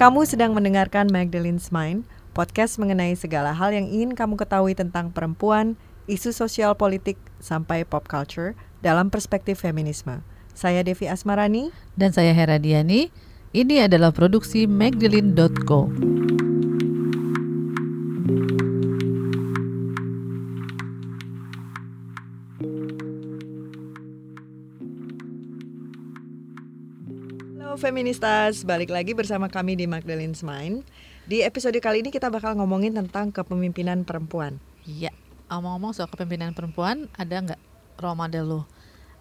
Kamu sedang mendengarkan Magdalene's Mind, podcast mengenai segala hal yang ingin kamu ketahui tentang perempuan, isu sosial politik, sampai pop culture dalam perspektif feminisme. Saya Devi Asmarani. Dan saya Hera Diani. Ini adalah produksi Magdalene.co. feministas, balik lagi bersama kami di Magdalene's Mind. Di episode kali ini kita bakal ngomongin tentang kepemimpinan perempuan. Iya, ngomong-ngomong soal kepemimpinan perempuan, ada nggak role model lo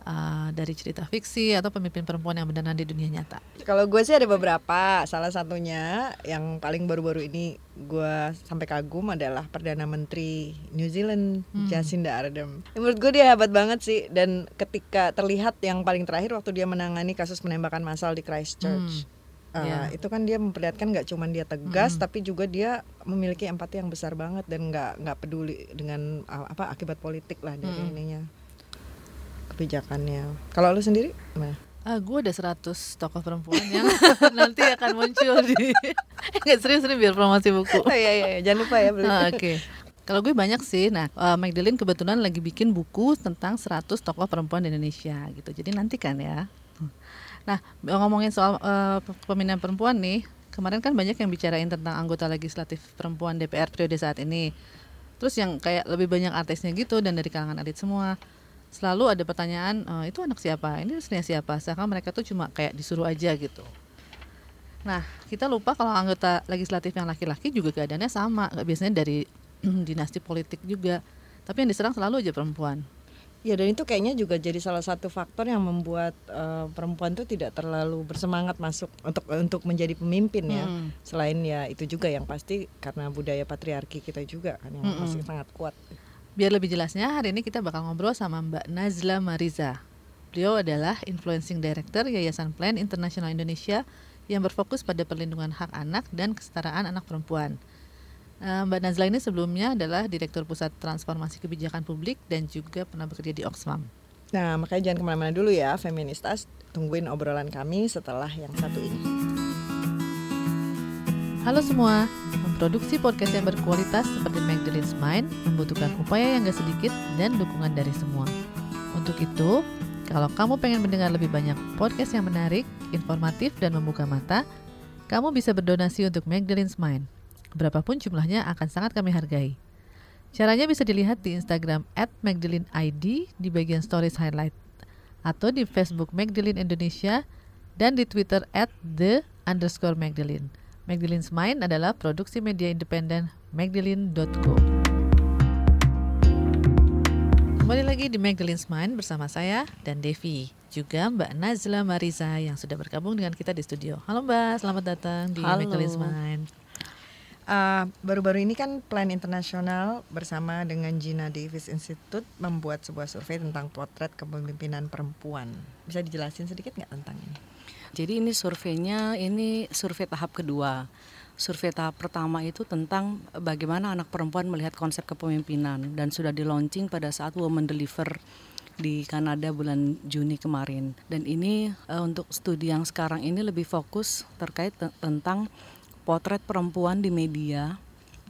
uh, dari cerita fiksi atau pemimpin perempuan yang beneran di dunia nyata? Kalau gue sih ada beberapa. Salah satunya yang paling baru-baru ini gue sampai kagum adalah perdana menteri New Zealand Hmm. Jacinda Ardern. Ya, menurut gue dia hebat banget sih. Dan ketika terlihat yang paling terakhir waktu dia menangani kasus penembakan massal di Christchurch. Uh, Iya. itu kan dia memperlihatkan nggak cuma dia tegas tapi juga dia memiliki empati yang besar banget dan nggak nggak peduli dengan uh, apa akibat politik lah dari Mm. ininya kebijakannya kalau lu sendiri gimana? Ah, gue ada 100 tokoh perempuan yang nanti akan muncul di Nggak serius ini biar promosi buku. Oh, iya, iya, iya. jangan lupa ya beli. Ah, Oke. Kalau gue banyak sih. Nah, uh, Magdalene kebetulan lagi bikin buku tentang 100 tokoh perempuan di Indonesia gitu. Jadi nantikan ya. Nah, ngomongin soal uh, pemilihan perempuan nih, kemarin kan banyak yang bicarain tentang anggota legislatif perempuan DPR periode saat ini. Terus yang kayak lebih banyak artisnya gitu dan dari kalangan elit semua. Selalu ada pertanyaan, "Eh, itu anak siapa? Ini istrinya siapa? Seakan mereka tuh cuma kayak disuruh aja gitu. Nah, kita lupa kalau anggota legislatif yang laki-laki juga keadaannya sama. Nggak Biasanya dari dinasti politik juga. Tapi yang diserang selalu aja perempuan. Ya dan itu kayaknya juga jadi salah satu faktor yang membuat eh, perempuan tuh tidak terlalu bersemangat masuk untuk untuk menjadi pemimpin ya. Hmm. Selain ya itu juga yang pasti karena budaya patriarki kita juga kan yang Mm-mm. masih sangat kuat. Biar lebih jelasnya, hari ini kita bakal ngobrol sama Mbak Nazla Mariza. Beliau adalah Influencing Director Yayasan Plan International Indonesia yang berfokus pada perlindungan hak anak dan kesetaraan anak perempuan. Eh, Mbak Nazla ini sebelumnya adalah Direktur Pusat Transformasi Kebijakan Publik dan juga pernah bekerja di Oxfam. Nah makanya jangan ke mana-mana dulu ya feministas. Tungguin obrolan kami setelah yang satu ini. Halo semua, memproduksi podcast yang berkualitas seperti Magdalene's Mind membutuhkan upaya yang gak sedikit dan dukungan dari semua. Untuk itu, kalau kamu pengen mendengar lebih banyak podcast yang menarik, informatif, dan membuka mata, kamu bisa berdonasi untuk Magdalene's Mind. Berapapun jumlahnya akan sangat kami hargai. Caranya bisa dilihat di Instagram at ID di bagian stories highlight atau di Facebook Magdalene Indonesia dan di Twitter at the underscore Magdalene. Magdalene's Mind adalah produksi media independen magdalene.co. Kembali lagi di Magdalene's Mind bersama saya dan Devi. Juga Mbak Nazla Mariza yang sudah bergabung dengan kita di studio. Halo Mbak, selamat datang di Halo. Magdalene's Mind. Ah, baru-baru ini kan Plan Internasional bersama dengan Gina Davis Institute membuat sebuah survei tentang potret kepemimpinan perempuan. Bisa dijelasin sedikit nggak tentang ini? Jadi ini surveinya ini survei tahap kedua. Survei tahap pertama itu tentang bagaimana anak perempuan melihat konsep kepemimpinan dan sudah di launching pada saat Women Deliver di Kanada bulan Juni kemarin. Dan ini eh, untuk studi yang sekarang ini lebih fokus terkait te- tentang potret perempuan di media,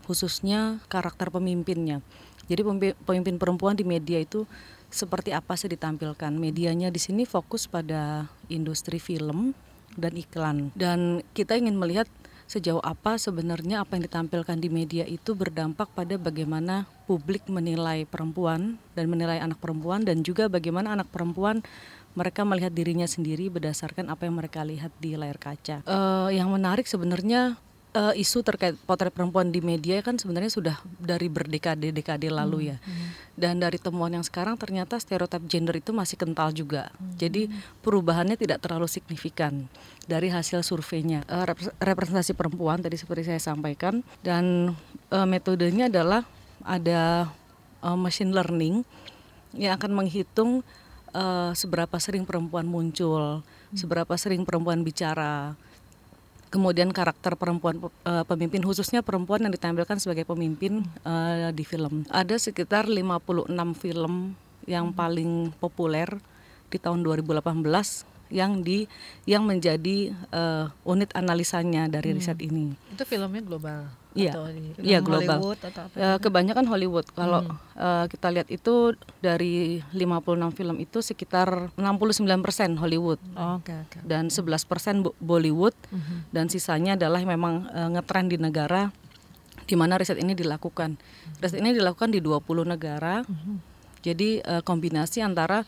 khususnya karakter pemimpinnya. Jadi pemimpin perempuan di media itu seperti apa sih ditampilkan? Medianya di sini fokus pada industri film dan iklan. Dan kita ingin melihat sejauh apa sebenarnya apa yang ditampilkan di media itu berdampak pada bagaimana publik menilai perempuan dan menilai anak perempuan dan juga bagaimana anak perempuan mereka melihat dirinya sendiri berdasarkan apa yang mereka lihat di layar kaca. Eh, yang menarik sebenarnya eh, isu terkait potret perempuan di media kan sebenarnya sudah dari berdekade-dekade lalu ya. Dan dari temuan yang sekarang ternyata stereotip gender itu masih kental juga. Jadi perubahannya tidak terlalu signifikan dari hasil surveinya. Repres- representasi perempuan tadi seperti saya sampaikan dan eh, metodenya adalah ada eh, machine learning yang akan menghitung eh, seberapa sering perempuan muncul, seberapa sering perempuan bicara, kemudian karakter perempuan eh, pemimpin khususnya perempuan yang ditampilkan sebagai pemimpin eh, di film. Ada sekitar 56 film yang paling populer di tahun 2018 yang di yang menjadi uh, unit analisanya dari riset ini. Itu filmnya global. Iya, atau di- Film iya global. Hollywood atau apa? Eh, kebanyakan Hollywood. Kalau eh, kita lihat itu dari 56 film itu sekitar 69% Hollywood Oh, Oke oke. dan 11% Bo- Bollywood dan sisanya adalah memang eh, ngetren di negara di mana riset ini dilakukan. Riset ini dilakukan di 20 negara. Jadi eh, kombinasi antara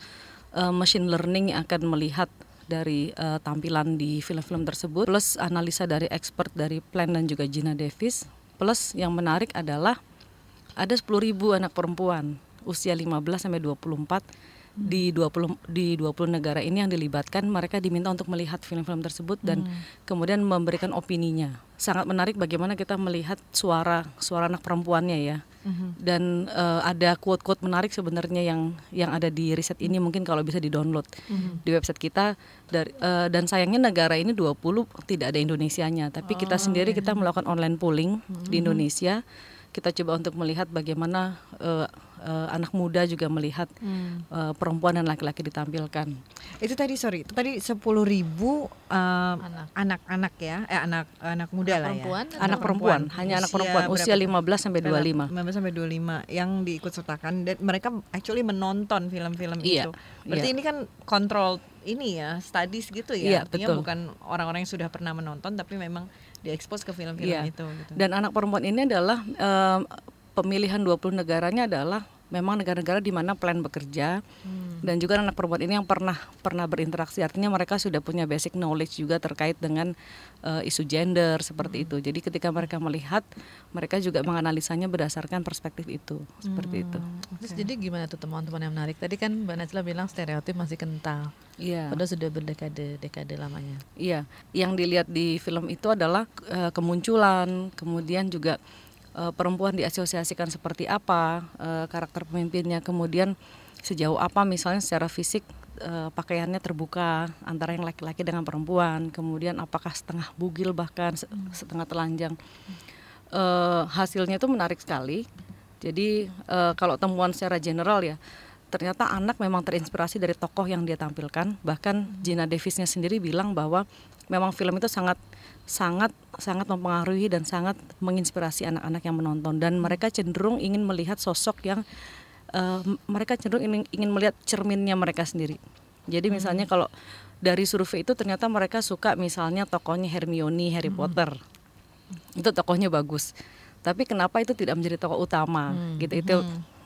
machine learning yang akan melihat dari eh, tampilan di film-film tersebut plus analisa dari expert dari Plan dan juga Gina Davis plus yang menarik adalah ada 10.000 anak perempuan usia 15 sampai 24 di 20 di 20 negara ini yang dilibatkan mereka diminta untuk melihat film-film tersebut dan kemudian memberikan opininya. Sangat menarik bagaimana kita melihat suara suara anak perempuannya ya. Dan eh, ada quote-quote menarik sebenarnya yang yang ada di riset ini mungkin kalau bisa di-download di website kita. Dari eh, dan sayangnya negara ini 20 tidak ada Indonesianya, tapi kita sendiri kita melakukan online polling di Indonesia. Kita coba untuk melihat bagaimana eh, eh, anak muda juga melihat eh, perempuan dan laki-laki ditampilkan. Itu tadi sorry, itu tadi sepuluh ribu um, Anak. anak-anak ya, eh anak anak muda lah perempuan ya. Anak perempuan, hanya anak perempuan usia 15 sampai 25. 15 sampai 25 yang diikut sertakan dan mereka actually menonton film-film Iya, itu. Berarti iya. ini kan kontrol ini ya, studies gitu Iya, ya. Artinya betul. bukan orang-orang yang sudah pernah menonton tapi memang diekspos ke film-film Iya. itu gitu. Dan anak perempuan ini adalah em, pemilihan 20 negaranya adalah memang negara-negara di mana plan bekerja dan juga anak perempuan ini yang pernah pernah berinteraksi. Artinya mereka sudah punya basic knowledge juga terkait dengan eh, isu gender seperti itu. Jadi ketika mereka melihat mereka juga menganalisanya berdasarkan perspektif itu. Seperti itu. Terus jadi gimana tuh teman-teman yang menarik? Tadi kan Mbak Najla bilang stereotip masih kental. iya. Padahal sudah berdekade dekade lamanya. Iya, yang dilihat di film itu adalah eh, kemunculan, kemudian juga eh, perempuan diasosiasikan seperti apa, eh, karakter pemimpinnya, kemudian sejauh apa misalnya secara fisik eh, pakaiannya terbuka antara yang laki-laki dengan perempuan, kemudian apakah setengah bugil bahkan se- setengah telanjang. Eh, hasilnya itu menarik sekali. Jadi kalau temuan secara general ya, ternyata anak memang terinspirasi dari tokoh yang dia tampilkan. Bahkan Gina Davisnya sendiri bilang bahwa memang film itu sangat sangat sangat mempengaruhi dan sangat menginspirasi anak-anak yang menonton. Dan mereka cenderung ingin melihat sosok yang m- mereka cenderung ingin, ingin melihat cerminnya mereka sendiri. Jadi misalnya kalau dari survei itu ternyata mereka suka misalnya tokohnya Hermione Harry Potter. Itu tokohnya bagus. Tapi kenapa itu tidak menjadi tokoh utama? Gitu itu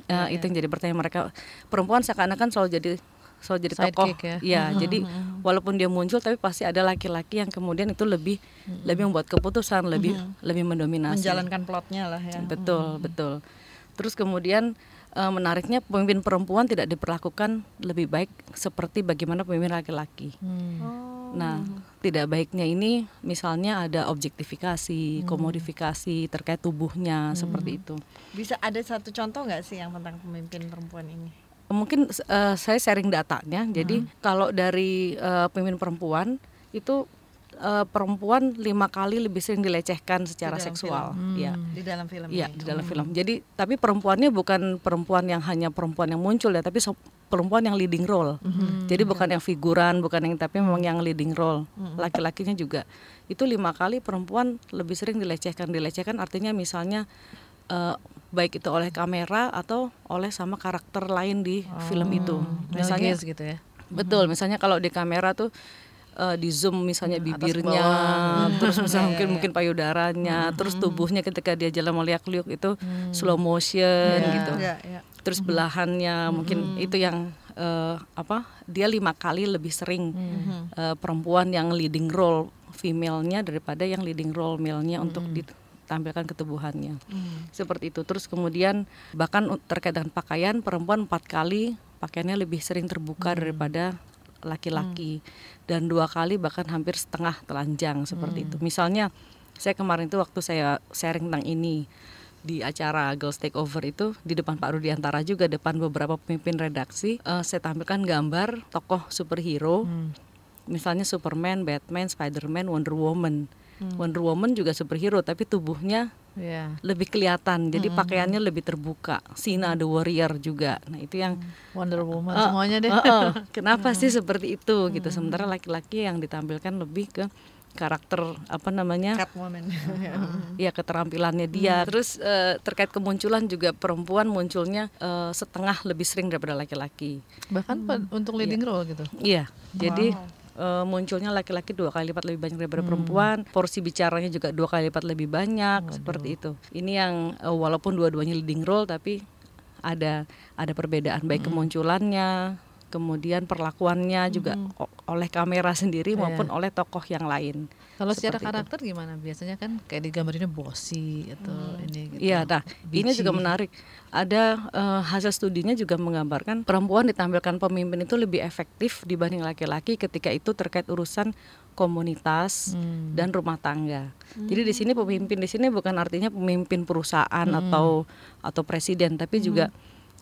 eh, itu yang jadi pertanyaan mereka. Perempuan seakan-akan selalu jadi selalu jadi tokoh. Sidekick ya. ya jadi walaupun dia muncul tapi pasti ada laki-laki yang kemudian itu lebih lebih membuat keputusan lebih lebih mendominasi. Menjalankan plotnya lah ya. betul betul. Terus kemudian eh, menariknya pemimpin perempuan tidak diperlakukan lebih baik seperti bagaimana pemimpin laki-laki. Hmm. Nah, tidak baiknya ini misalnya ada objektifikasi, komodifikasi terkait tubuhnya seperti itu. Bisa ada satu contoh nggak sih yang tentang pemimpin perempuan ini? Mungkin eh, saya sharing datanya. Jadi kalau dari eh, pemimpin perempuan itu eh, perempuan lima kali lebih sering dilecehkan secara Di seksual. Ya. Di dalam film Iya ini. di dalam film. Jadi tapi perempuannya bukan perempuan yang hanya perempuan yang muncul ya, tapi so- perempuan yang leading role. Jadi bukan yang figuran, bukan yang tapi memang yang leading role. Laki-lakinya juga. Itu lima kali perempuan lebih sering dilecehkan. Dilecehkan artinya misalnya eh, baik itu oleh kamera atau oleh sama karakter lain di film itu. Misalnya gitu ya. Betul, misalnya kalau di kamera tuh eh, di zoom misalnya Hmm, bibirnya, terus misalnya Iya, mungkin iya. mungkin payudaranya, terus tubuhnya ketika dia jalan meliak-liuk itu Hmm. slow motion Iya. gitu. Ya, ya. Terus belahannya mungkin itu yang eh, apa? Dia lima kali lebih sering eh, perempuan yang leading role female-nya daripada yang leading role male-nya untuk ditampilkan ketubuhannya. Seperti itu. Terus kemudian bahkan terkait dengan pakaian perempuan empat kali pakaiannya lebih sering terbuka daripada laki-laki dan dua kali bahkan hampir setengah telanjang seperti itu. Misalnya saya kemarin itu waktu saya sharing tentang ini di acara Girls Takeover itu di depan Pak Rudiantara juga depan beberapa pemimpin redaksi eh, saya tampilkan gambar tokoh superhero. Misalnya Superman, Batman, Spiderman, Wonder Woman. Wonder Woman juga superhero tapi tubuhnya Iya. lebih kelihatan. Jadi pakaiannya lebih terbuka. Sina the warrior juga. Nah, itu yang Wonder Woman Eh, semuanya deh. eh, eh, kenapa sih seperti itu gitu. Sementara laki-laki yang ditampilkan lebih ke karakter apa namanya? Catwoman. ya keterampilannya dia. Terus eh, terkait kemunculan juga perempuan munculnya eh, setengah lebih sering daripada laki-laki. Bahkan pa- untuk leading role gitu. Iya. Jadi eh, munculnya laki-laki dua kali lipat lebih banyak daripada perempuan. Porsi bicaranya juga dua kali lipat lebih banyak seperti itu. Ini yang eh, walaupun dua-duanya leading role tapi ada ada perbedaan baik kemunculannya, kemudian perlakuannya juga oleh kamera sendiri maupun oleh tokoh yang lain. Kalau secara Seperti itu. karakter gimana? Biasanya kan kayak digambarinnya bossy atau ini gitu. Iya, nah ini juga menarik. Ada eh, hasil studinya juga menggambarkan perempuan ditampilkan pemimpin itu lebih efektif dibanding laki-laki ketika itu terkait urusan komunitas dan rumah tangga. Jadi di sini pemimpin di sini bukan artinya pemimpin perusahaan atau atau presiden, tapi juga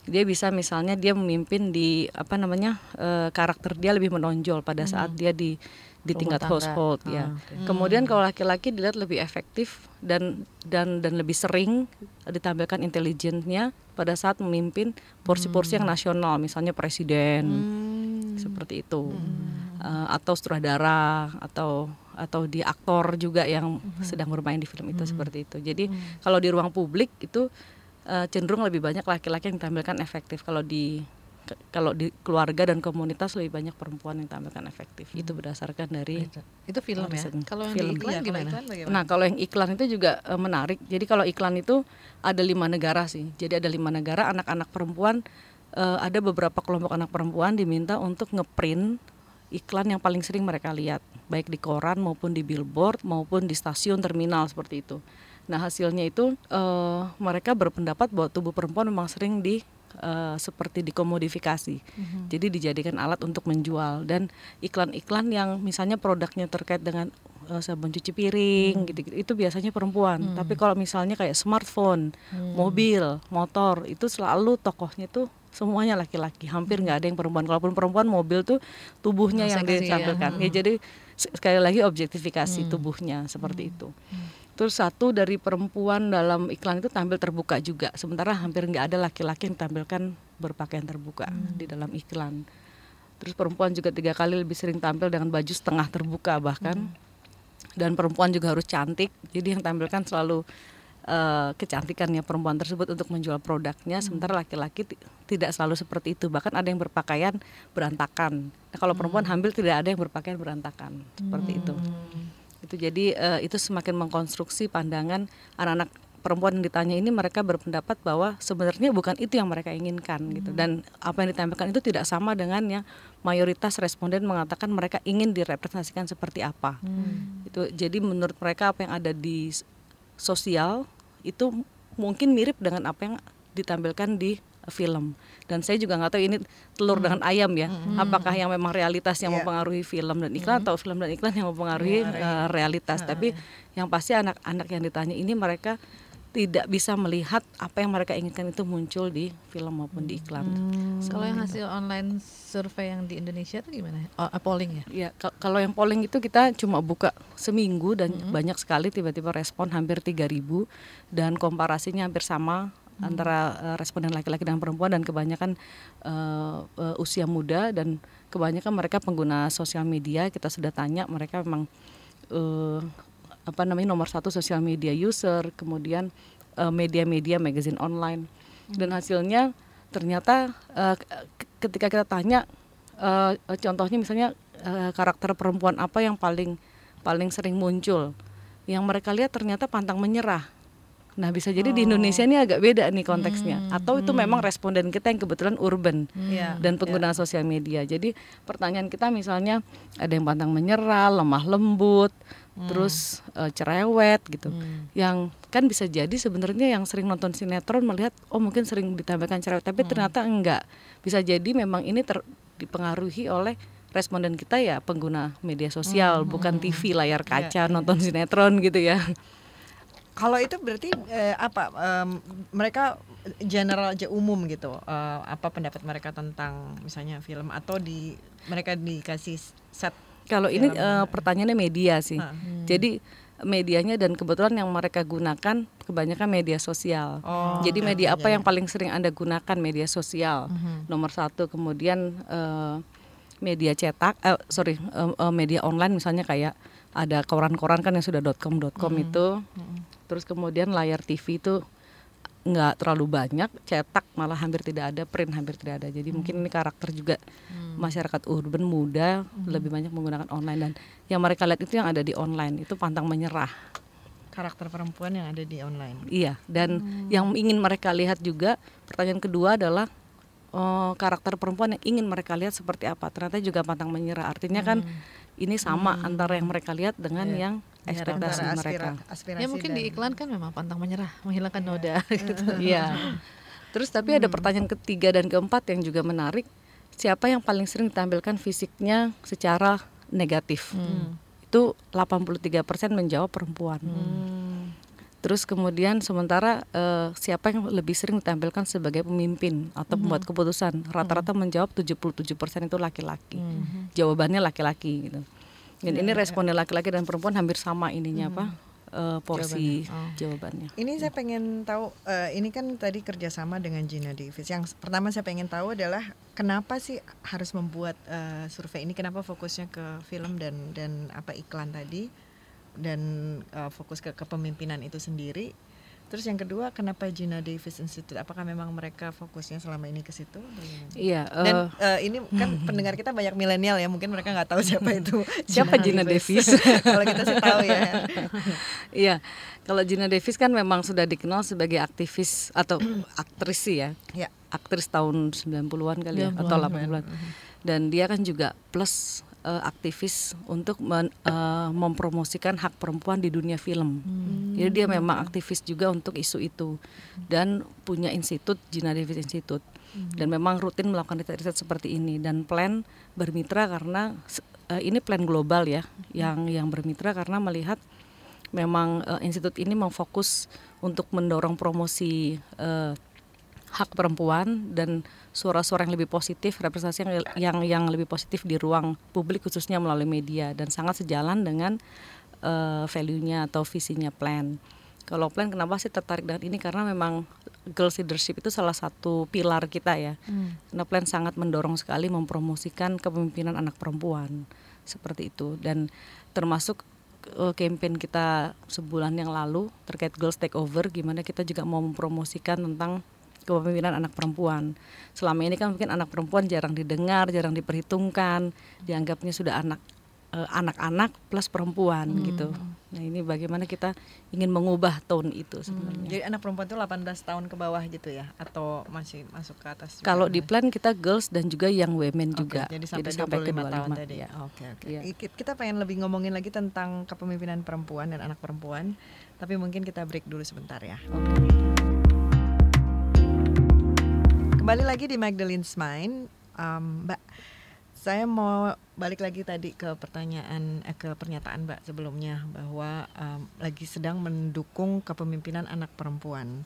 dia bisa misalnya dia memimpin di apa namanya eh, karakter dia lebih menonjol pada saat dia di di Rumah tingkat tangga. household ya. Ah, oke. Kemudian kalau laki-laki dilihat lebih efektif dan dan dan lebih sering ditampilkan intelijennya pada saat memimpin porsi-porsi yang nasional, misalnya presiden seperti itu, Eh, atau sutradara atau atau di aktor juga yang sedang bermain di film itu seperti itu. Jadi kalau di ruang publik itu eh, cenderung lebih banyak laki-laki yang ditampilkan efektif. Kalau di ke- kalau di keluarga dan komunitas lebih banyak perempuan yang ditampilkan efektif. Itu berdasarkan dari Itu film ya. Kalau yang Film. di iklan Iya, gimana? iklan bagaimana? Nah, kalau yang iklan itu juga eh, menarik. Jadi kalau iklan itu ada lima negara sih. Jadi ada lima negara anak-anak perempuan eh, ada beberapa kelompok anak perempuan diminta untuk ngeprint iklan yang paling sering mereka lihat, baik di koran maupun di billboard maupun di stasiun terminal seperti itu. Nah hasilnya itu eh, mereka berpendapat bahwa tubuh perempuan memang sering di eh, seperti dikomodifikasi, jadi dijadikan alat untuk menjual. Dan iklan-iklan yang misalnya produknya terkait dengan eh, sabun cuci piring gitu-gitu itu biasanya perempuan. Tapi kalau misalnya kayak smartphone, mobil, motor itu selalu tokohnya tuh semuanya laki-laki, hampir nggak ada yang perempuan. Kalaupun perempuan mobil tuh tubuhnya yang Seksi ya. ditampilkan. Ya, jadi se- sekali lagi objektifikasi tubuhnya seperti itu. Terus satu dari perempuan dalam iklan itu tampil terbuka juga, sementara hampir nggak ada laki-laki yang tampilkan berpakaian terbuka di dalam iklan. Terus perempuan juga tiga kali lebih sering tampil dengan baju setengah terbuka bahkan, dan perempuan juga harus cantik, jadi yang tampilkan selalu eh, kecantikannya perempuan tersebut untuk menjual produknya, sementara laki-laki ti- tidak selalu seperti itu, bahkan ada yang berpakaian berantakan. Nah, kalau perempuan hamil tidak ada yang berpakaian berantakan, seperti itu itu jadi eh, itu semakin mengkonstruksi pandangan anak-anak perempuan yang ditanya ini mereka berpendapat bahwa sebenarnya bukan itu yang mereka inginkan gitu. Dan apa yang ditampilkan itu tidak sama dengan yang mayoritas responden mengatakan mereka ingin direpresentasikan seperti apa. Itu jadi menurut mereka apa yang ada di sosial itu mungkin mirip dengan apa yang ditampilkan di film. Dan saya juga nggak tahu ini telur dengan ayam ya. Apakah yang memang realitas yang Iya. mempengaruhi film dan iklan atau film dan iklan yang mempengaruhi eh, realitas. tapi yang pasti anak-anak yang ditanya ini mereka tidak bisa melihat apa yang mereka inginkan itu muncul di film maupun di iklan. Kalau yang hasil online survei yang di Indonesia itu gimana? Oh, uh, polling ya? Ya, ka- kalau yang polling itu kita cuma buka seminggu dan banyak sekali tiba-tiba respon hampir 3000 dan komparasinya hampir sama antara eh, responden laki-laki dan perempuan dan kebanyakan eh, eh, usia muda dan kebanyakan mereka pengguna sosial media. Kita sudah tanya mereka memang eh, apa namanya nomor satu sosial media user kemudian eh, media-media magazine online. Dan hasilnya ternyata k- ketika kita tanya eh, contohnya misalnya eh, karakter perempuan apa yang paling paling sering muncul? Yang mereka lihat ternyata pantang menyerah nah bisa jadi di Indonesia ini agak beda nih konteksnya. Atau itu memang responden kita yang kebetulan urban Iya, dan pengguna sosial media. Jadi pertanyaan kita misalnya ada yang pantang menyerah lemah lembut terus eh, cerewet gitu. Yang kan bisa jadi sebenarnya yang sering nonton sinetron melihat oh mungkin sering ditampilkan cerewet tapi ternyata enggak. Bisa jadi memang ini ter, dipengaruhi oleh responden kita ya pengguna media sosial bukan TV layar kaca nonton sinetron gitu ya Kalau itu berarti eh, apa? em, mereka general aja umum gitu. eh, apa pendapat mereka tentang misalnya film atau di mereka dikasih set Kalau ini eh, pertanyaannya media sih. Ah. Jadi medianya dan kebetulan yang mereka gunakan kebanyakan media sosial. Oh, Jadi oke. media Iya, apa iya. yang paling sering anda gunakan media sosial Mhm. nomor satu. Kemudian eh, media cetak, eh, sorry eh, media online misalnya kayak ada koran-koran kan yang sudah .com .com Mhm. itu. Mhm. Terus kemudian layar TV itu nggak terlalu banyak, cetak malah hampir tidak ada, print hampir tidak ada. Jadi mungkin ini karakter juga masyarakat urban muda lebih banyak menggunakan online dan yang mereka lihat itu yang ada di online itu pantang menyerah. karakter perempuan yang ada di online. Iya, dan yang ingin mereka lihat juga pertanyaan kedua adalah eh, karakter perempuan yang ingin mereka lihat seperti apa. Ternyata juga pantang menyerah. Artinya kan ini sama antara yang mereka lihat dengan Iya. yang ekspektasi Antara mereka. aspira- aspirasi Ya mungkin dan- di iklan kan memang pantang menyerah, menghilangkan noda gitu. Iya. Terus tapi ada pertanyaan ketiga dan keempat yang juga menarik. Siapa yang paling sering ditampilkan fisiknya secara negatif? Itu 83% menjawab perempuan. Hmm. Terus kemudian sementara eh, siapa yang lebih sering ditampilkan sebagai pemimpin atau pembuat keputusan? Rata-rata menjawab 77% itu laki-laki. Jawabannya laki-laki gitu. Dan ini responnya laki-laki dan perempuan hampir sama ininya apa? eh, porsi jawabannya. Ini saya pengen tahu, eh, ini kan tadi kerjasama dengan Gina Davis. Yang pertama saya pengen tahu adalah kenapa sih harus membuat eh, survei ini? Kenapa fokusnya ke film dan dan apa iklan tadi dan eh, fokus ke kepemimpinan itu sendiri? Terus yang kedua, kenapa Gina Davis Institute? Apakah memang mereka fokusnya selama ini ke situ? Iya. Dan eh, eh, ini kan pendengar kita banyak milenial ya, mungkin mereka nggak tahu siapa itu Siapa Gina Davis? Kalau kita sih tahu ya. Iya, kalau Gina Davis kan memang sudah dikenal sebagai aktivis atau aktris sih ya. Ya. Aktris tahun 90-an kali ya atau 80-an. Dan dia kan juga plus eh, aktivis untuk men- eh, mempromosikan hak perempuan di dunia film. Jadi dia memang aktivis juga untuk isu itu dan punya institut Gina Davis Institute. Dan memang rutin melakukan riset-riset seperti ini. Dan plan bermitra karena eh, ini plan global ya yang yang bermitra karena melihat memang eh, institut ini memfokus untuk mendorong promosi eh, hak perempuan dan suara-suara yang lebih positif, representasi yang yang yang lebih positif di ruang publik khususnya melalui media. Dan sangat sejalan dengan eh, value-nya atau visinya plan. Kalau plan kenapa sih tertarik dengan ini? Karena memang girls leadership itu salah satu pilar kita ya. Karena plan sangat mendorong sekali mempromosikan kepemimpinan anak perempuan. Seperti itu. Dan termasuk eh, campaign kita sebulan yang lalu terkait girls takeover gimana kita juga mau mempromosikan tentang kepemimpinan anak perempuan. Selama ini kan mungkin anak perempuan jarang didengar, jarang diperhitungkan, dianggapnya sudah anak eh, anak-anak plus perempuan gitu. Nah, ini bagaimana kita ingin mengubah tone itu sebenarnya. Jadi anak perempuan itu 18 tahun ke bawah gitu ya atau masih masuk ke atas juga? Kalau di plan kita girls dan juga young women Oke, juga. jadi sampai, ke 25 tahun 25, tadi. ya. Oke, oke. Iya. I- Kita pengen lebih ngomongin lagi tentang kepemimpinan perempuan dan anak perempuan, tapi mungkin kita break dulu sebentar ya. Kembali lagi di Magdalene's Mind, Um, Mbak. Saya mau balik lagi tadi ke pertanyaan eh, ke pernyataan Mbak sebelumnya bahwa um, lagi sedang mendukung kepemimpinan anak perempuan.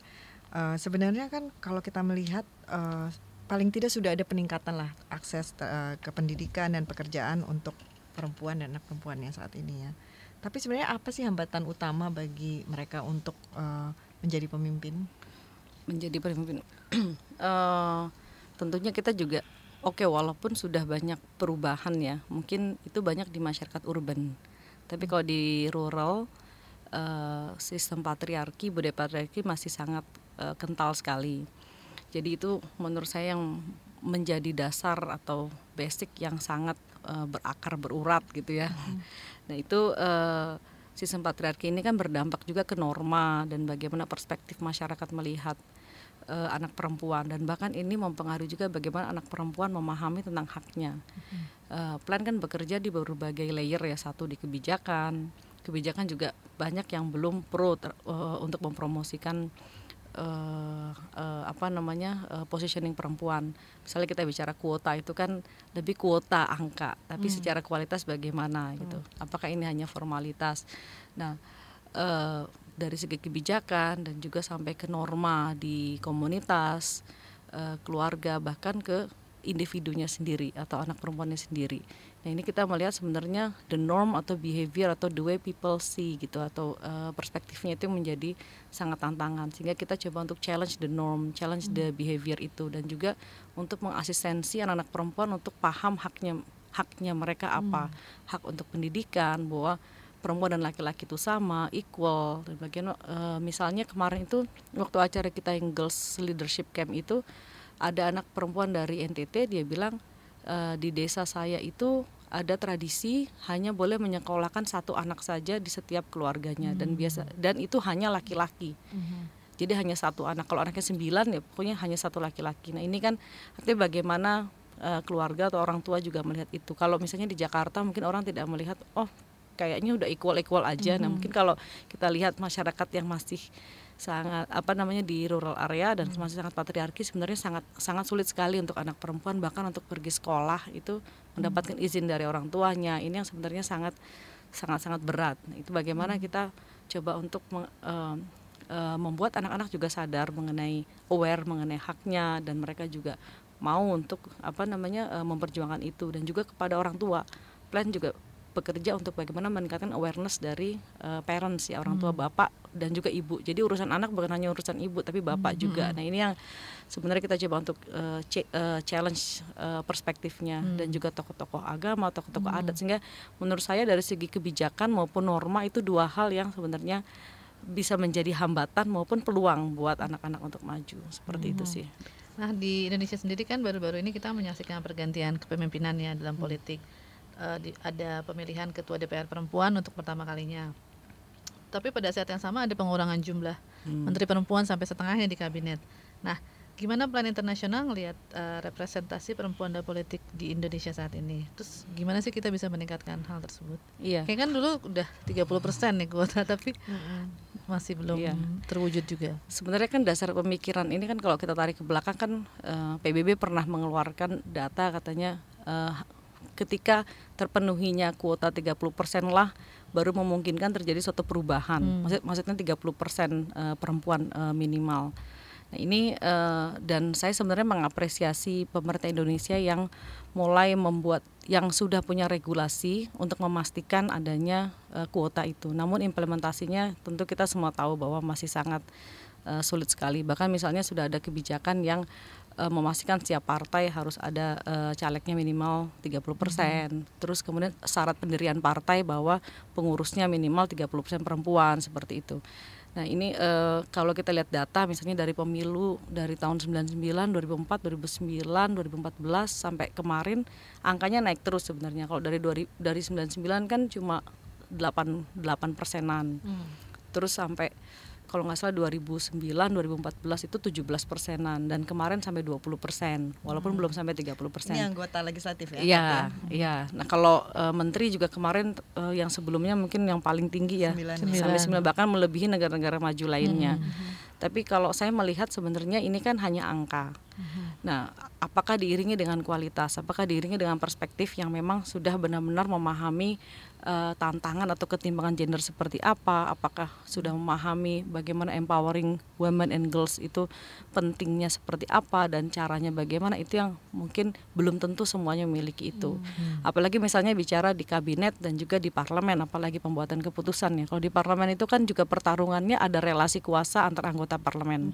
Eh, sebenarnya kan kalau kita melihat eh, paling tidak sudah ada peningkatan lah akses eh, ke pendidikan dan pekerjaan untuk perempuan dan anak perempuan yang saat ini ya. Tapi sebenarnya apa sih hambatan utama bagi mereka untuk eh, menjadi pemimpin? Menjadi pemimpin. Eh, tentunya kita juga oke walaupun sudah banyak perubahan ya, mungkin itu banyak di masyarakat urban. Tapi kalau di rural eh, sistem patriarki, budaya patriarki masih sangat eh, kental sekali. Jadi itu menurut saya yang menjadi dasar atau basic yang sangat eh, berakar berurat gitu ya. Nah itu eh, sistem patriarki ini kan berdampak juga ke norma dan bagaimana perspektif masyarakat melihat eh, anak perempuan dan bahkan ini mempengaruhi juga bagaimana anak perempuan memahami tentang haknya. Eh, plan kan bekerja di berbagai layer ya satu di kebijakan, kebijakan juga banyak yang belum pro ter- eh, untuk mempromosikan eh, eh, apa namanya eh, positioning perempuan. Misalnya kita bicara kuota itu kan lebih kuota angka, tapi secara kualitas bagaimana gitu. Apakah ini hanya formalitas? Nah, eh, dari segi kebijakan dan juga sampai ke norma di komunitas, eh, keluarga bahkan ke individunya sendiri atau anak perempuannya sendiri. Nah ini kita melihat sebenarnya the norm atau behavior atau the way people see gitu atau uh, perspektifnya itu menjadi sangat tantangan. Sehingga kita coba untuk challenge the norm, challenge the behavior itu dan juga untuk mengasistensi anak-anak perempuan untuk paham haknya haknya mereka apa, hak untuk pendidikan bahwa perempuan dan laki-laki itu sama, equal. Dan bagian uh, misalnya kemarin itu waktu acara kita yang Girls Leadership Camp itu ada anak perempuan dari NTT dia bilang uh, di desa saya itu ada tradisi hanya boleh menyekolahkan satu anak saja di setiap keluarganya dan biasa dan itu hanya laki-laki. Jadi hanya satu anak. Kalau anaknya sembilan ya pokoknya hanya satu laki-laki. Nah ini kan artinya bagaimana uh, keluarga atau orang tua juga melihat itu. Kalau misalnya di Jakarta mungkin orang tidak melihat oh kayaknya udah equal equal aja. Nah mungkin kalau kita lihat masyarakat yang masih sangat apa namanya di rural area dan masih sangat patriarki sebenarnya sangat sangat sulit sekali untuk anak perempuan bahkan untuk pergi sekolah itu mendapatkan izin dari orang tuanya. Ini yang sebenarnya sangat sangat sangat berat. Nah, itu bagaimana kita coba untuk meng, uh, uh, membuat anak-anak juga sadar mengenai aware mengenai haknya dan mereka juga mau untuk apa namanya uh, memperjuangkan itu dan juga kepada orang tua plan juga bekerja untuk bagaimana meningkatkan awareness dari uh, parents ya orang tua bapak dan juga ibu. Jadi urusan anak bukan hanya urusan ibu tapi bapak juga. Nah ini yang sebenarnya kita coba untuk uh, uh, challenge uh, perspektifnya dan juga tokoh-tokoh agama tokoh-tokoh adat. Sehingga menurut saya dari segi kebijakan maupun norma itu dua hal yang sebenarnya bisa menjadi hambatan maupun peluang buat anak-anak untuk maju. Seperti itu sih. Nah di Indonesia sendiri kan baru-baru ini kita menyaksikan pergantian kepemimpinan ya dalam politik. Eh, di- ada pemilihan ketua DPR perempuan untuk pertama kalinya. Tapi pada saat yang sama ada pengurangan jumlah menteri perempuan sampai setengahnya di kabinet. Nah, gimana plan internasional ngelihat eh, representasi perempuan dalam politik di Indonesia saat ini? Terus gimana sih kita bisa meningkatkan hal tersebut? iya Kayak kan dulu udah 30% nih kuota tapi masih belum Iya. terwujud juga. sebenarnya kan dasar pemikiran ini kan kalau kita tarik ke belakang kan eh, PBB pernah mengeluarkan data katanya eh, ketika terpenuhinya kuota 30% lah baru memungkinkan terjadi suatu perubahan. Maksud, maksudnya 30% eh, perempuan eh, minimal. Nah, ini eh, dan saya sebenarnya mengapresiasi pemerintah Indonesia yang mulai membuat yang sudah punya regulasi untuk memastikan adanya eh, kuota itu. Namun implementasinya tentu kita semua tahu bahwa masih sangat sulit sekali. Bahkan misalnya sudah ada kebijakan yang eh, memastikan setiap partai harus ada eh, calegnya minimal 30%. Terus kemudian syarat pendirian partai bahwa pengurusnya minimal 30% perempuan seperti itu. Nah, ini eh, kalau kita lihat data misalnya dari pemilu dari tahun 99, 2004, 2009, 2014 sampai kemarin angkanya naik terus sebenarnya. Kalau dari 2000 dari 99 kan cuma 8 8 persenan. Terus sampai kalau nggak salah 2009 2014 itu 17 persenan dan kemarin sampai 20 persen walaupun belum sampai 30 persen. Ini anggota legislatif ya? Iya, iya. Nah kalau eh, menteri juga kemarin eh, yang sebelumnya mungkin yang paling tinggi ya Sembilan. sampai sembilan bahkan melebihi negara-negara maju lainnya. Tapi kalau saya melihat sebenarnya ini kan hanya angka. Nah, apakah diiringi dengan kualitas? Apakah diiringi dengan perspektif yang memang sudah benar-benar memahami eh, tantangan atau ketimpangan gender seperti apa? Apakah sudah memahami bagaimana empowering women and girls itu pentingnya seperti apa dan caranya bagaimana? Itu yang mungkin belum tentu semuanya memiliki itu. Apalagi misalnya bicara di kabinet dan juga di parlemen, apalagi pembuatan keputusan ya. Kalau di parlemen itu kan juga pertarungannya ada relasi kuasa antar anggota parlemen.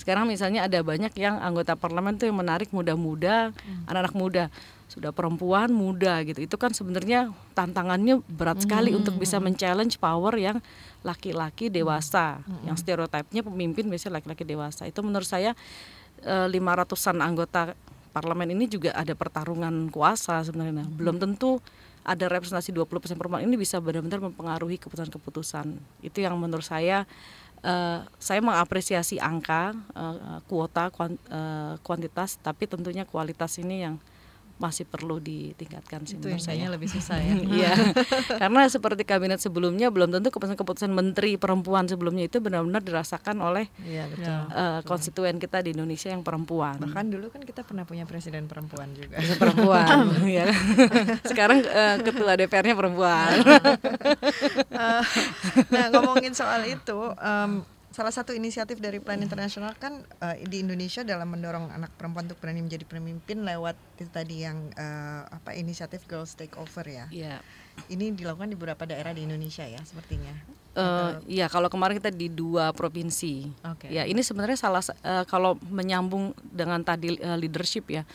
Sekarang misalnya ada banyak yang anggota parlemen tuh yang menarik muda-muda, anak-anak muda, sudah perempuan muda gitu. Itu kan sebenarnya tantangannya berat sekali untuk bisa men-challenge power yang laki-laki dewasa, yang stereotipnya pemimpin biasanya laki-laki dewasa. Itu menurut saya lima ratusan anggota parlemen ini juga ada pertarungan kuasa sebenarnya. Nah, Belum tentu ada representasi 20% perempuan ini bisa benar-benar mempengaruhi keputusan-keputusan. Itu yang menurut saya eh, saya mengapresiasi angka, eh, kuota, kuan- eh, kuantitas, tapi tentunya kualitas ini yang masih perlu ditingkatkan sih Itu menurut saya. lebih susah ya. Iya, karena seperti kabinet sebelumnya belum tentu keputusan-keputusan menteri perempuan sebelumnya itu benar-benar dirasakan oleh Iya betul. eh, konstituen kita di Indonesia yang perempuan. Bahkan dulu kan kita pernah punya presiden perempuan juga. Perempuan, ya. Sekarang eh, ketua DPR-nya perempuan. Eh, nah ngomongin soal itu, em, salah satu inisiatif dari Plan Internasional kan uh, di Indonesia dalam mendorong anak perempuan untuk berani menjadi pemimpin lewat itu tadi yang uh, apa inisiatif Girls Take Over ya. Iya. Ini dilakukan di beberapa daerah di Indonesia ya sepertinya. Uh, ya kalau kemarin kita di dua provinsi. Oke. Ya ini sebenarnya salah uh, kalau menyambung dengan tadi uh, leadership ya.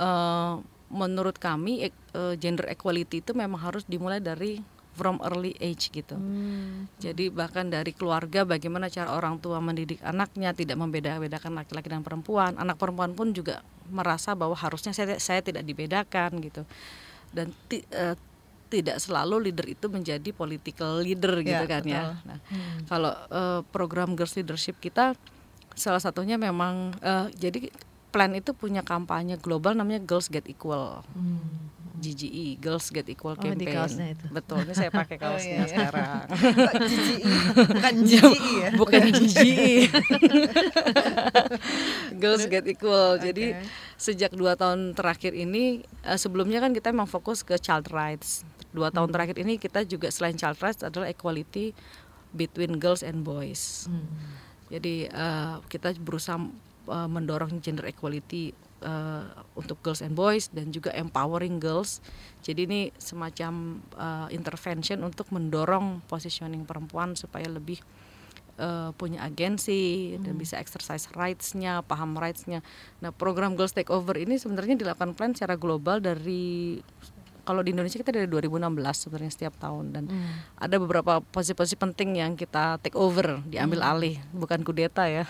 Uh, menurut kami uh, gender equality itu memang harus dimulai dari from early age gitu. Hmm. Jadi bahkan dari keluarga bagaimana cara orang tua mendidik anaknya tidak membeda-bedakan laki-laki dan perempuan. Anak perempuan pun juga merasa bahwa harusnya saya saya tidak dibedakan gitu. Dan ti, uh, tidak selalu leader itu menjadi political leader gitu Ya, kan ya. Nah, kalau uh, program girls leadership kita salah satunya memang uh, jadi plan itu punya kampanye global namanya Girls Get Equal. GGE, Girls Get Equal Oh, di Campaign. kaosnya itu. Betul, ini saya pakai Oh, kaosnya iya, iya. sekarang. GGI? Bukan GGI ya? Bukan GGE. Girls Get Equal. Jadi Oke. sejak dua tahun terakhir ini, eh, sebelumnya kan kita memang fokus ke child rights. Dua tahun terakhir ini kita juga selain child rights adalah equality between girls and boys. Jadi eh, kita berusaha eh, mendorong gender equality eh, untuk girls and boys dan juga empowering girls. Jadi ini semacam eh, intervention untuk mendorong positioning perempuan supaya lebih eh, punya agensi dan bisa exercise rights-nya, paham rights-nya. Nah, program Girls Take Over ini sebenarnya dilakukan plan secara global dari kalau di Indonesia kita dari 2016 sebenarnya setiap tahun dan ada beberapa posisi-posisi penting yang kita take over, diambil alih, bukan kudeta ya.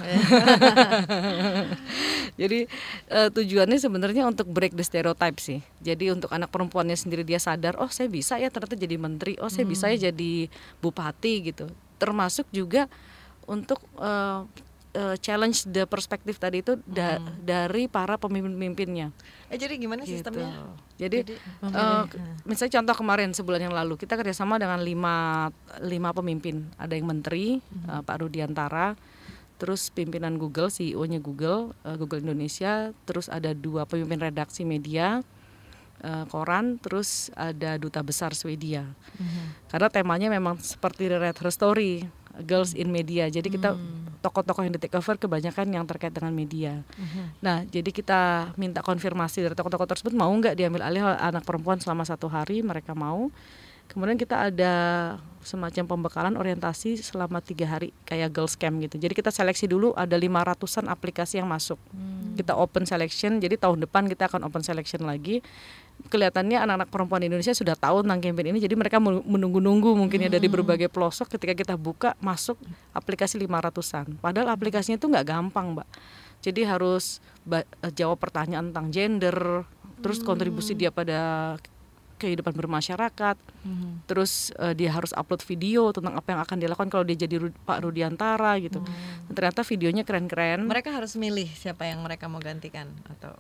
Jadi eh, tujuannya sebenarnya untuk break the stereotype sih. Jadi untuk anak perempuannya sendiri dia sadar, oh saya bisa ya ternyata jadi menteri, oh saya bisa ya jadi bupati gitu. Termasuk juga untuk eh, eh, challenge the perspektif tadi itu da- dari para pemimpin-pemimpinnya. Eh jadi gimana Gitu. sistemnya? Jadi, eh, misalnya contoh kemarin sebulan yang lalu kita kerjasama dengan lima lima pemimpin. Ada yang menteri eh, Pak Rudiantara, terus pimpinan Google CEO-nya Google eh, Google Indonesia, terus ada dua pemimpin redaksi media koran, terus ada duta besar Swedia. Karena temanya memang seperti The Red Her Story, Girls in Media. Jadi kita tokoh-tokoh yang di take over kebanyakan yang terkait dengan media. Nah, jadi kita minta konfirmasi dari tokoh-tokoh tersebut mau nggak diambil alih anak perempuan selama satu hari, mereka mau. Kemudian kita ada semacam pembekalan orientasi selama tiga hari kayak girls camp gitu. Jadi kita seleksi dulu ada lima ratusan aplikasi yang masuk. Kita open selection. Jadi tahun depan kita akan open selection lagi. Kelihatannya anak-anak perempuan Indonesia sudah tahu tentang campaign ini. Jadi mereka men- menunggu-nunggu mungkin ya dari berbagai pelosok. Ketika kita buka masuk aplikasi lima ratusan. Padahal aplikasinya itu nggak gampang, mbak. Jadi harus jawab pertanyaan tentang gender, terus kontribusi dia pada kehidupan bermasyarakat, terus eh, dia harus upload video tentang apa yang akan dilakukan kalau dia jadi Ru- Pak Rudiantara gitu. Dan ternyata videonya keren-keren. Mereka harus milih siapa yang mereka mau gantikan atau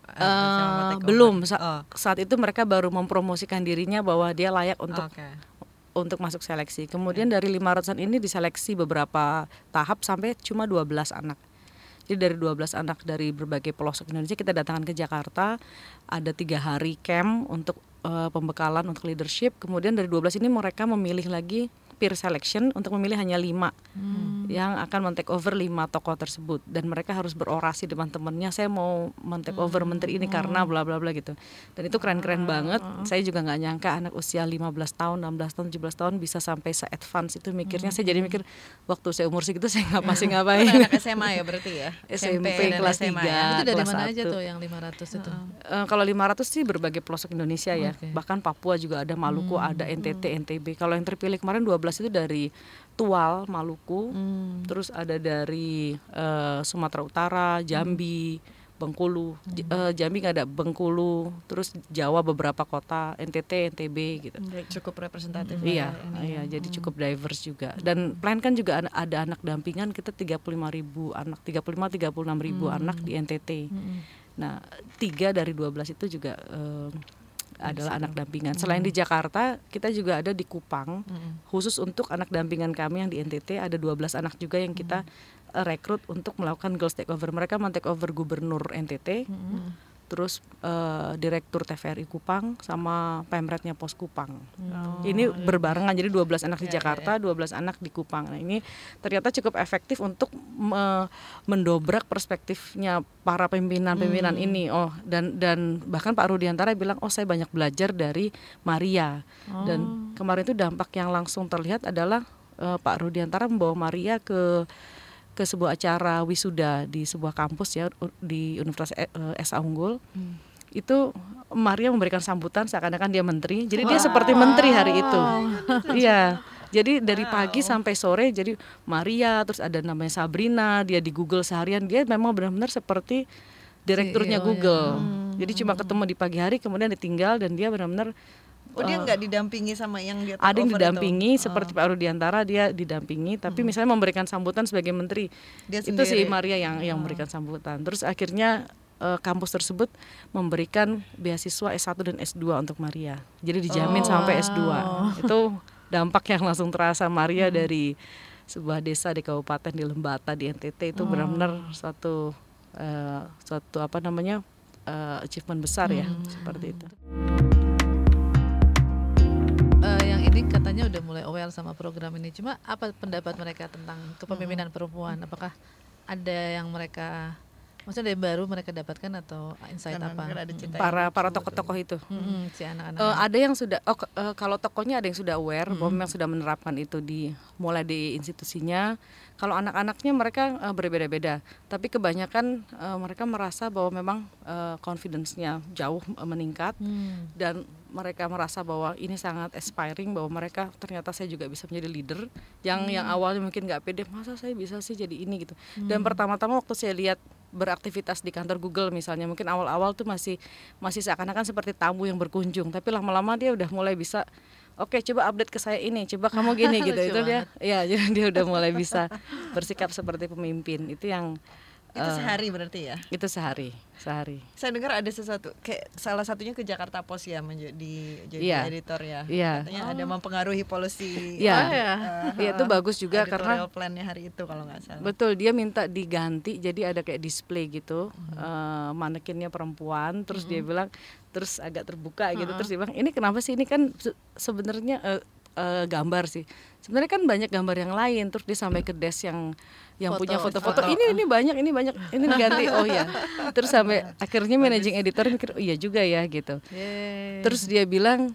over? belum Sa- Oh, saat itu mereka baru mempromosikan dirinya bahwa dia layak untuk oke. untuk masuk seleksi. Kemudian dari 500-an ini diseleksi beberapa tahap sampai cuma 12 anak. Jadi dari 12 anak dari berbagai pelosok Indonesia kita datangkan ke Jakarta, ada tiga hari camp untuk eh, pembekalan untuk leadership. Kemudian dari 12 ini mereka memilih lagi peer selection untuk memilih hanya lima yang akan men-take over lima tokoh tersebut. Dan mereka harus berorasi depan temennya saya mau men-take over menteri ini karena bla bla bla gitu. Dan itu keren-keren banget. saya juga nggak nyangka anak usia 15 tahun 16 tahun 17 tahun bisa sampai se-advance itu mikirnya. Saya jadi mikir waktu saya umur segitu saya nggak masih ngapain? Anak SMA ya berarti ya? SMP dan kelas SMA tiga. ya? itu dari kelas mana aja tuh yang 500 itu? Eh, kalau 500 sih berbagai pelosok Indonesia ya. Oke. Bahkan Papua juga ada, Maluku ada, NTT, NTB. Kalau yang terpilih kemarin 12 itu dari Tual, Maluku. Terus ada dari eh, Sumatera Utara, Jambi, Bengkulu. J- eh, Jambi nggak ada, Bengkulu. Terus Jawa beberapa kota, NTT, NTB gitu. Cukup representatif. Iya, lah ya ini. iya, jadi cukup diverse juga. Dan plan kan juga ada, ada anak dampingan kita 35 ribu anak, 35 36 ribu anak di NTT. Nah, tiga dari 12 itu juga eh, adalah anak dampingan. Selain di Jakarta, kita juga ada di Kupang, khusus untuk anak dampingan kami yang di NTT ada 12 anak juga yang kita eh, rekrut untuk melakukan girls takeover. Mereka men take over gubernur NTT, terus eh, direktur TVRI Kupang sama pemretnya Pos Kupang. Oh, ini iya. berbarengan jadi 12 anak di Iya, iya, Jakarta, 12 anak di Kupang. Nah, ini ternyata cukup efektif untuk me- mendobrak perspektifnya para pimpinan-pimpinan Hmm. ini. Oh, dan dan bahkan Pak Rudiantara bilang, "Oh, saya banyak belajar dari Maria." Oh. Dan kemarin itu dampak yang langsung terlihat adalah eh, Pak Rudiantara membawa Maria ke ke sebuah acara wisuda di sebuah kampus ya di Universitas E- eh, SA Unggul. Hmm. Itu Maria memberikan sambutan seakan-akan dia menteri. Jadi dia seperti menteri hari itu. Iya. Jadi dari pagi sampai sore jadi Maria terus ada namanya Sabrina, dia di Google seharian dia memang benar-benar seperti direkturnya CEO-nya. Google. Jadi cuma ketemu di pagi hari kemudian ditinggal dan dia benar-benar Oh dia nggak didampingi sama yang dia ada yang didampingi itu? seperti Pak Rudiantara dia didampingi. Tapi misalnya memberikan sambutan sebagai menteri Dia itu si sendiri. Maria yang yang memberikan sambutan. Terus akhirnya eh, kampus tersebut memberikan beasiswa S1 dan S2 untuk Maria. Jadi dijamin sampai S2 itu dampak yang langsung terasa. Maria dari sebuah desa di kabupaten di Lembata di NTT itu benar-benar suatu eh, suatu apa namanya eh, achievement besar ya seperti itu ini katanya udah mulai aware sama program ini. Cuma apa pendapat mereka tentang kepemimpinan perempuan? Apakah ada yang mereka maksudnya ada yang baru mereka dapatkan atau insight Karena apa? para para tokoh-tokoh itu Mm-mm, si anak-anak. Eh, ada yang sudah oh, eh, kalau tokonya ada yang sudah aware bahwa memang sudah menerapkan itu di mulai di institusinya kalau anak-anaknya mereka eh, berbeda-beda tapi kebanyakan eh, mereka merasa bahwa memang eh, confidence-nya jauh meningkat Hmm. dan mereka merasa bahwa ini sangat aspiring bahwa mereka ternyata saya juga bisa menjadi leader yang yang awalnya mungkin nggak pede masa saya bisa sih jadi ini gitu dan pertama-tama waktu saya lihat beraktivitas di kantor Google misalnya mungkin awal-awal tuh masih masih seakan-akan seperti tamu yang berkunjung tapi lama-lama dia udah mulai bisa Oke, coba update ke saya ini. Coba kamu gini gitu. Itu dia, ya, jadi dia udah mulai bisa bersikap seperti pemimpin. Itu yang Itu eh, sehari berarti ya? itu sehari, sehari. Saya dengar ada sesuatu kayak salah satunya ke Jakarta Post ya menjadi jadi Iya. editor ya. Iya. Katanya ada mempengaruhi polusi. Iya. eh, ya. eh, Iya, itu bagus juga editorial karena plan-nya hari itu kalau nggak salah. Betul, dia minta diganti jadi ada kayak display gitu, eh, manekinnya perempuan, terus dia bilang, terus agak terbuka gitu, terus dia bilang ini kenapa sih ini kan se- sebenarnya eh, eh, gambar sih, sebenarnya kan banyak gambar yang lain, terus dia sampai ke desk yang yang Foto, punya foto-foto, foto. ini ini banyak, ini banyak, ini diganti, oh ya, terus sampai akhirnya managing editor mikir, oh iya juga ya gitu, Yeay. Terus dia bilang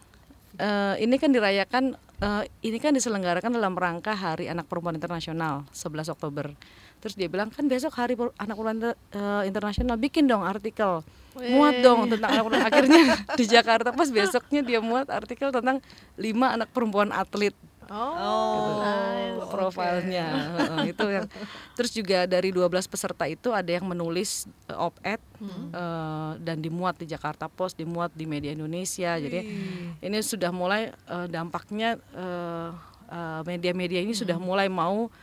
"Eh, ini kan dirayakan eh, ini kan diselenggarakan dalam rangka Hari Anak Perempuan Internasional 11 Oktober. Terus dia bilang kan besok Hari Anak Perempuan Inter- Internasional bikin dong artikel. Muat dong tentang anak perempuan. Akhirnya di Jakarta pas besoknya dia muat artikel tentang lima anak perempuan atlet. Oh, gitu. profilnya. Heeh, itu yang terus juga dari 12 peserta itu ada yang menulis eh, op-ed eh, dan dimuat di Jakarta Post dimuat di media Indonesia. Jadi ini sudah mulai eh, dampaknya eh, eh, media-media ini sudah mulai mau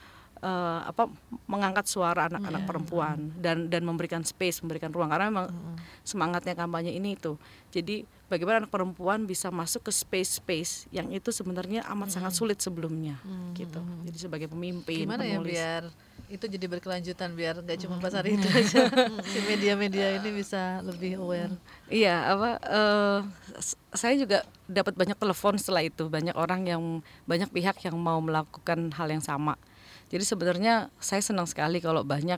eh, apa mengangkat suara anak-anak perempuan dan dan memberikan space memberikan ruang. Karena memang semangatnya kampanye ini itu jadi bagaimana anak perempuan bisa masuk ke space-space yang itu sebenarnya amat sangat sulit sebelumnya gitu. Jadi sebagai pemimpin gimana ya biar itu jadi berkelanjutan biar nggak cuma pas hari itu aja. Si media-media ini bisa lebih aware. Iya, apa eh, s- saya juga dapat banyak telepon setelah itu, banyak orang yang banyak pihak yang mau melakukan hal yang sama. Jadi sebenarnya saya senang sekali kalau banyak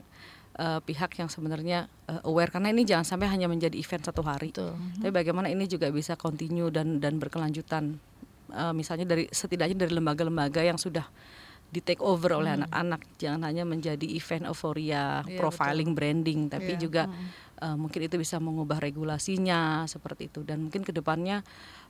eh, pihak yang sebenarnya eh, aware karena ini jangan sampai hanya menjadi event satu hari. Betul. Tapi bagaimana ini juga bisa continue dan dan berkelanjutan. Eh, misalnya dari setidaknya dari lembaga-lembaga yang sudah di take over oleh anak-anak, jangan hanya menjadi event euforia, Iya, profiling, branding, tapi Iya. juga eh, mungkin itu bisa mengubah regulasinya seperti itu dan mungkin ke depannya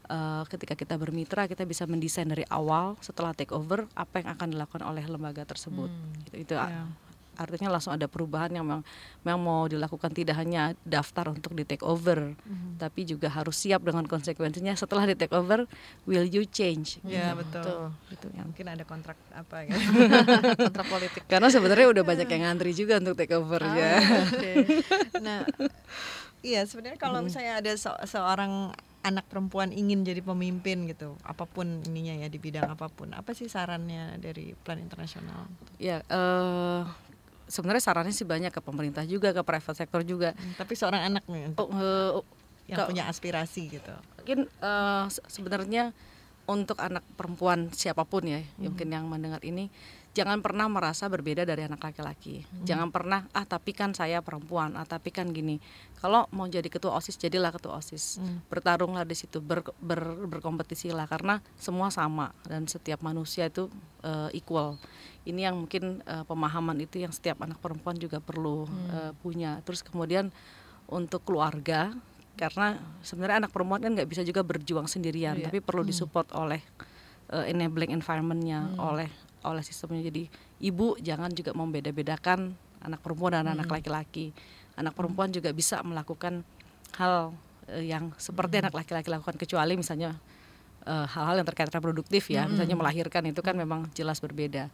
eh, ketika kita bermitra kita bisa mendesain dari awal setelah take over apa yang akan dilakukan oleh lembaga tersebut Gitu. itu a- artinya langsung ada perubahan yang memang, memang mau dilakukan tidak hanya daftar untuk di take over tapi juga harus siap dengan konsekuensinya setelah di take over will you change Ya Gitu. betul. Gitu ya. Mungkin ada kontrak apa ya? kontrak politik. karena sebenarnya udah banyak yang ngantri juga untuk take over ya Oke. Nah, iya sebenarnya kalau misalnya ada se- seorang anak perempuan ingin jadi pemimpin gitu, apa pun ininya ya di bidang apa pun, apa sih sarannya dari Plan Internasional? Ya, eh sebenarnya sarannya sih banyak ke pemerintah juga ke private sector juga Hmm, tapi seorang anak nih oh, eh, yang ke- punya aspirasi gitu. mungkin se- sebenarnya untuk anak perempuan siapa pun ya yang mungkin yang mendengar ini jangan pernah merasa berbeda dari anak laki-laki. Jangan pernah ah tapi kan saya perempuan ah tapi kan gini. Kalau mau jadi ketua osis jadilah ketua osis. Bertarunglah di situ ber, ber- berkompetisi lah karena semua sama dan setiap manusia itu eh, equal. Ini yang mungkin eh, pemahaman itu yang setiap anak perempuan juga perlu eh, punya. Terus kemudian untuk keluarga karena sebenarnya anak perempuan kan nggak bisa juga berjuang sendirian Iya. tapi perlu disupport oleh uh, enabling environmentnya oleh oleh sistemnya. Jadi ibu jangan juga membeda-bedakan anak perempuan dan anak laki-laki. Anak perempuan juga bisa melakukan hal uh, yang seperti anak laki-laki lakukan kecuali misalnya uh, hal-hal yang terkait reproduktif ya. Misalnya melahirkan itu kan memang jelas berbeda.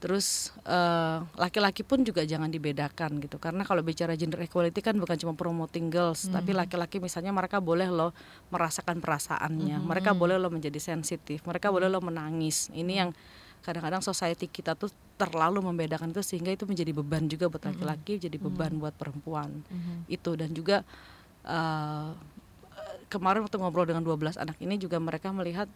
Terus eh, laki-laki pun juga jangan dibedakan gitu. Karena kalau bicara gender equality kan bukan cuma promoting girls tapi laki-laki misalnya mereka boleh loh merasakan perasaannya. Mereka boleh loh menjadi sensitif mereka boleh loh menangis. Ini yang kadang-kadang society kita tuh terlalu membedakan itu sehingga itu menjadi beban juga buat laki-laki jadi beban buat perempuan. Itu dan juga eh, kemarin waktu ngobrol dengan 12 anak ini juga mereka melihat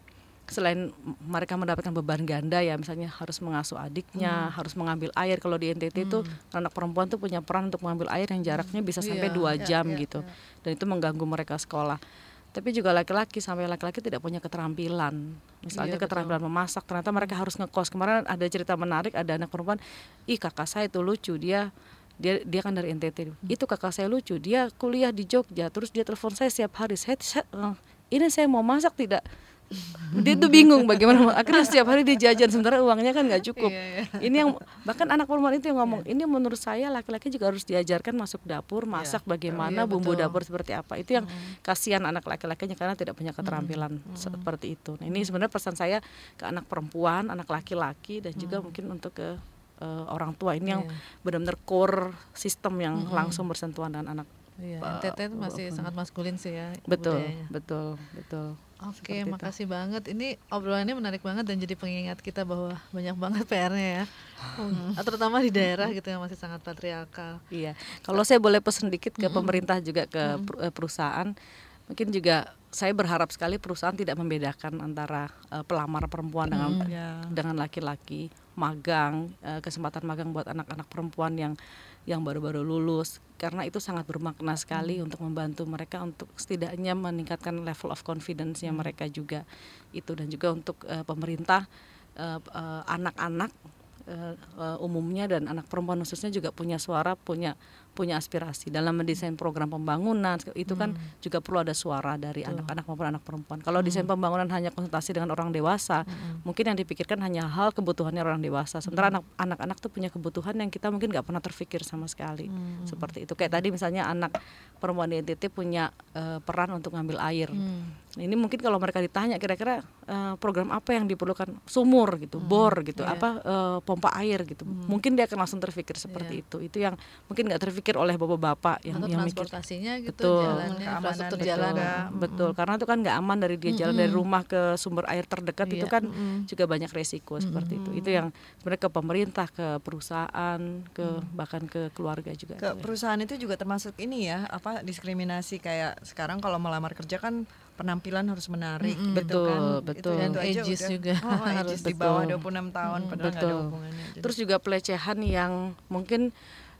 selain mereka mendapatkan beban ganda ya misalnya harus mengasuh adiknya harus mengambil air kalau di NTT itu anak perempuan tuh punya peran untuk mengambil air yang jaraknya bisa sampai Iya, dua iya, jam iya, gitu. dan itu mengganggu mereka sekolah tapi juga laki-laki sampai laki-laki tidak punya keterampilan. Misalnya Iya, betul. keterampilan memasak ternyata mereka harus ngekos. Kemarin ada cerita menarik ada anak perempuan ih kakak saya itu lucu dia dia dia kan dari NTT itu kakak saya lucu dia kuliah di Jogja terus dia telepon saya setiap hari saya, saya- eh, ini saya mau masak tidak dia tuh bingung bagaimana akhirnya setiap hari dia jajan sementara uangnya kan nggak cukup. Iya, iya. ini yang bahkan anak perempuan itu yang ngomong ini menurut saya laki-laki juga harus diajarkan masuk dapur masak bagaimana Iya, bumbu betul. dapur seperti apa. Itu yang kasihan anak laki-lakinya karena tidak punya keterampilan seperti itu. Nah, ini sebenarnya pesan saya ke anak perempuan anak laki-laki dan juga mungkin untuk ke eh, orang tua. Ini yang Iya. benar-benar core sistem yang langsung bersentuhan dengan anak Iya, NTT itu masih sangat maskulin sih ya betul budayanya. betul betul Oke, itu. makasih banget. Ini obrolannya menarik banget dan jadi pengingat kita bahwa banyak banget PR-nya ya. Hmm. Terutama di daerah gitu yang masih sangat patriarkal. Iya, kalau saya boleh pesan dikit ke pemerintah juga ke eh, perusahaan, mungkin juga saya berharap sekali perusahaan tidak membedakan antara eh, pelamar perempuan dengan Ya. dengan laki-laki, magang, eh, kesempatan magang buat anak-anak perempuan yang yang baru-baru lulus, karena itu sangat bermakna sekali untuk membantu mereka untuk setidaknya meningkatkan level of confidence-nya mereka juga. Itu dan juga untuk eh, pemerintah eh, eh, anak-anak eh, eh, umumnya dan anak perempuan khususnya juga punya suara, punya punya aspirasi dalam mendesain program pembangunan itu kan juga perlu ada suara dari anak-anak maupun anak perempuan. Kalau desain pembangunan hanya konsultasi dengan orang dewasa, mungkin yang dipikirkan hanya hal kebutuhannya orang dewasa. Sementara anak anak-anak tuh punya kebutuhan yang kita mungkin nggak pernah terpikir sama sekali. Seperti itu. Kayak tadi misalnya anak perempuan di NTT punya eh, peran untuk ngambil air. Nah, ini mungkin kalau mereka ditanya kira-kira eh, program apa yang diperlukan sumur gitu, bor gitu, iya. apa eh, pompa air gitu. Mungkin dia akan langsung terpikir seperti itu. Itu yang mungkin nggak terpikir oleh bapak-bapak yang Atau yang mikir transportasinya gitu, Betul. jalannya, infrastruktur betul. jalan. juga. betul karena itu kan nggak aman dari dia jalan dari rumah ke sumber air terdekat itu Iya. kan juga banyak resiko seperti itu itu yang sebenarnya ke pemerintah ke perusahaan ke bahkan ke keluarga juga Ke perusahaan itu juga termasuk ini ya, apa diskriminasi kayak sekarang kalau melamar kerja kan penampilan harus menarik gitu Betul, kan. betul. Itu, itu aja ages udah- juga Oh, harus di bawah betul. 26 tahun padahal nggak ada betul. hubungannya. Jadi- terus juga pelecehan yang mungkin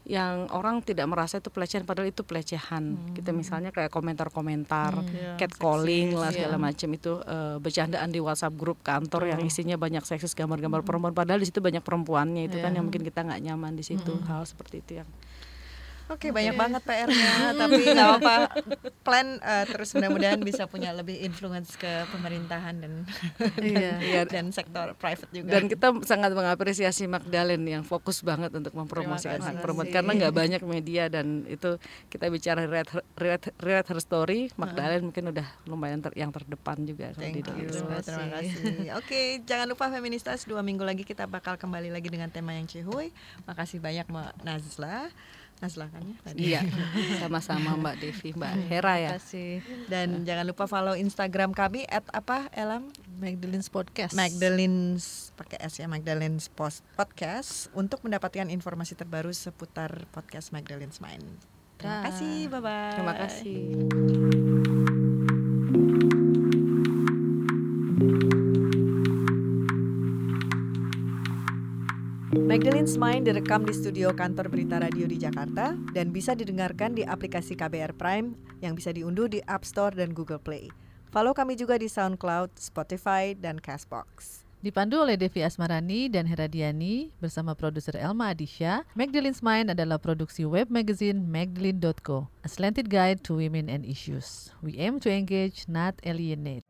yang orang tidak merasa itu pelecehan padahal itu pelecehan gitu misalnya kayak komentar-komentar Iya, catcalling lah segala iya. macam itu eh, bercandaan di WhatsApp grup kantor yang isinya banyak seksis gambar-gambar perempuan padahal di situ banyak perempuannya itu kan Iya. yang mungkin kita nggak nyaman di situ hal seperti itu yang Oke, banyak banget PR-nya, tapi nggak apa-apa. Plan eh, terus mudah-mudahan bisa punya lebih influence ke pemerintahan dan Iya. dan sektor private juga. dan kita sangat mengapresiasi Magdalen yang fokus banget untuk mempromosikan hak perempuan karena nggak banyak media dan itu kita bicara rewrite, rewrite, rewrite her story Magdalen mungkin udah lumayan ter- yang terdepan juga kalau di Thank you, Indonesia. terima kasih. Oke, jangan lupa Feministas dua minggu lagi kita bakal kembali lagi dengan tema yang cihuy. Makasih banyak Mbak Nazla, Nazla kan ya tadi. Iya, sama-sama Mbak Devi, Mbak Hera ya. Terima kasih. Dan jangan lupa follow Instagram kami at apa Elam Magdalene's Podcast. Magdalene's pakai S ya Magdalene's Post Podcast untuk mendapatkan informasi terbaru seputar podcast Magdalene's Mind. Terima kasih, bye bye. Terima kasih. Magdalene's Mind direkam di studio kantor Berita Radio di Jakarta dan bisa didengarkan di aplikasi KBR Prime yang bisa diunduh di App Store dan Google Play. Follow kami juga di SoundCloud, Spotify, dan Castbox. Dipandu oleh Devi Asmarani dan Heradiani bersama produser Elma Adisha, Magdalene's Mind adalah produksi web magazine magdalene.co, a slanted guide to women and issues. We aim to engage, not alienate.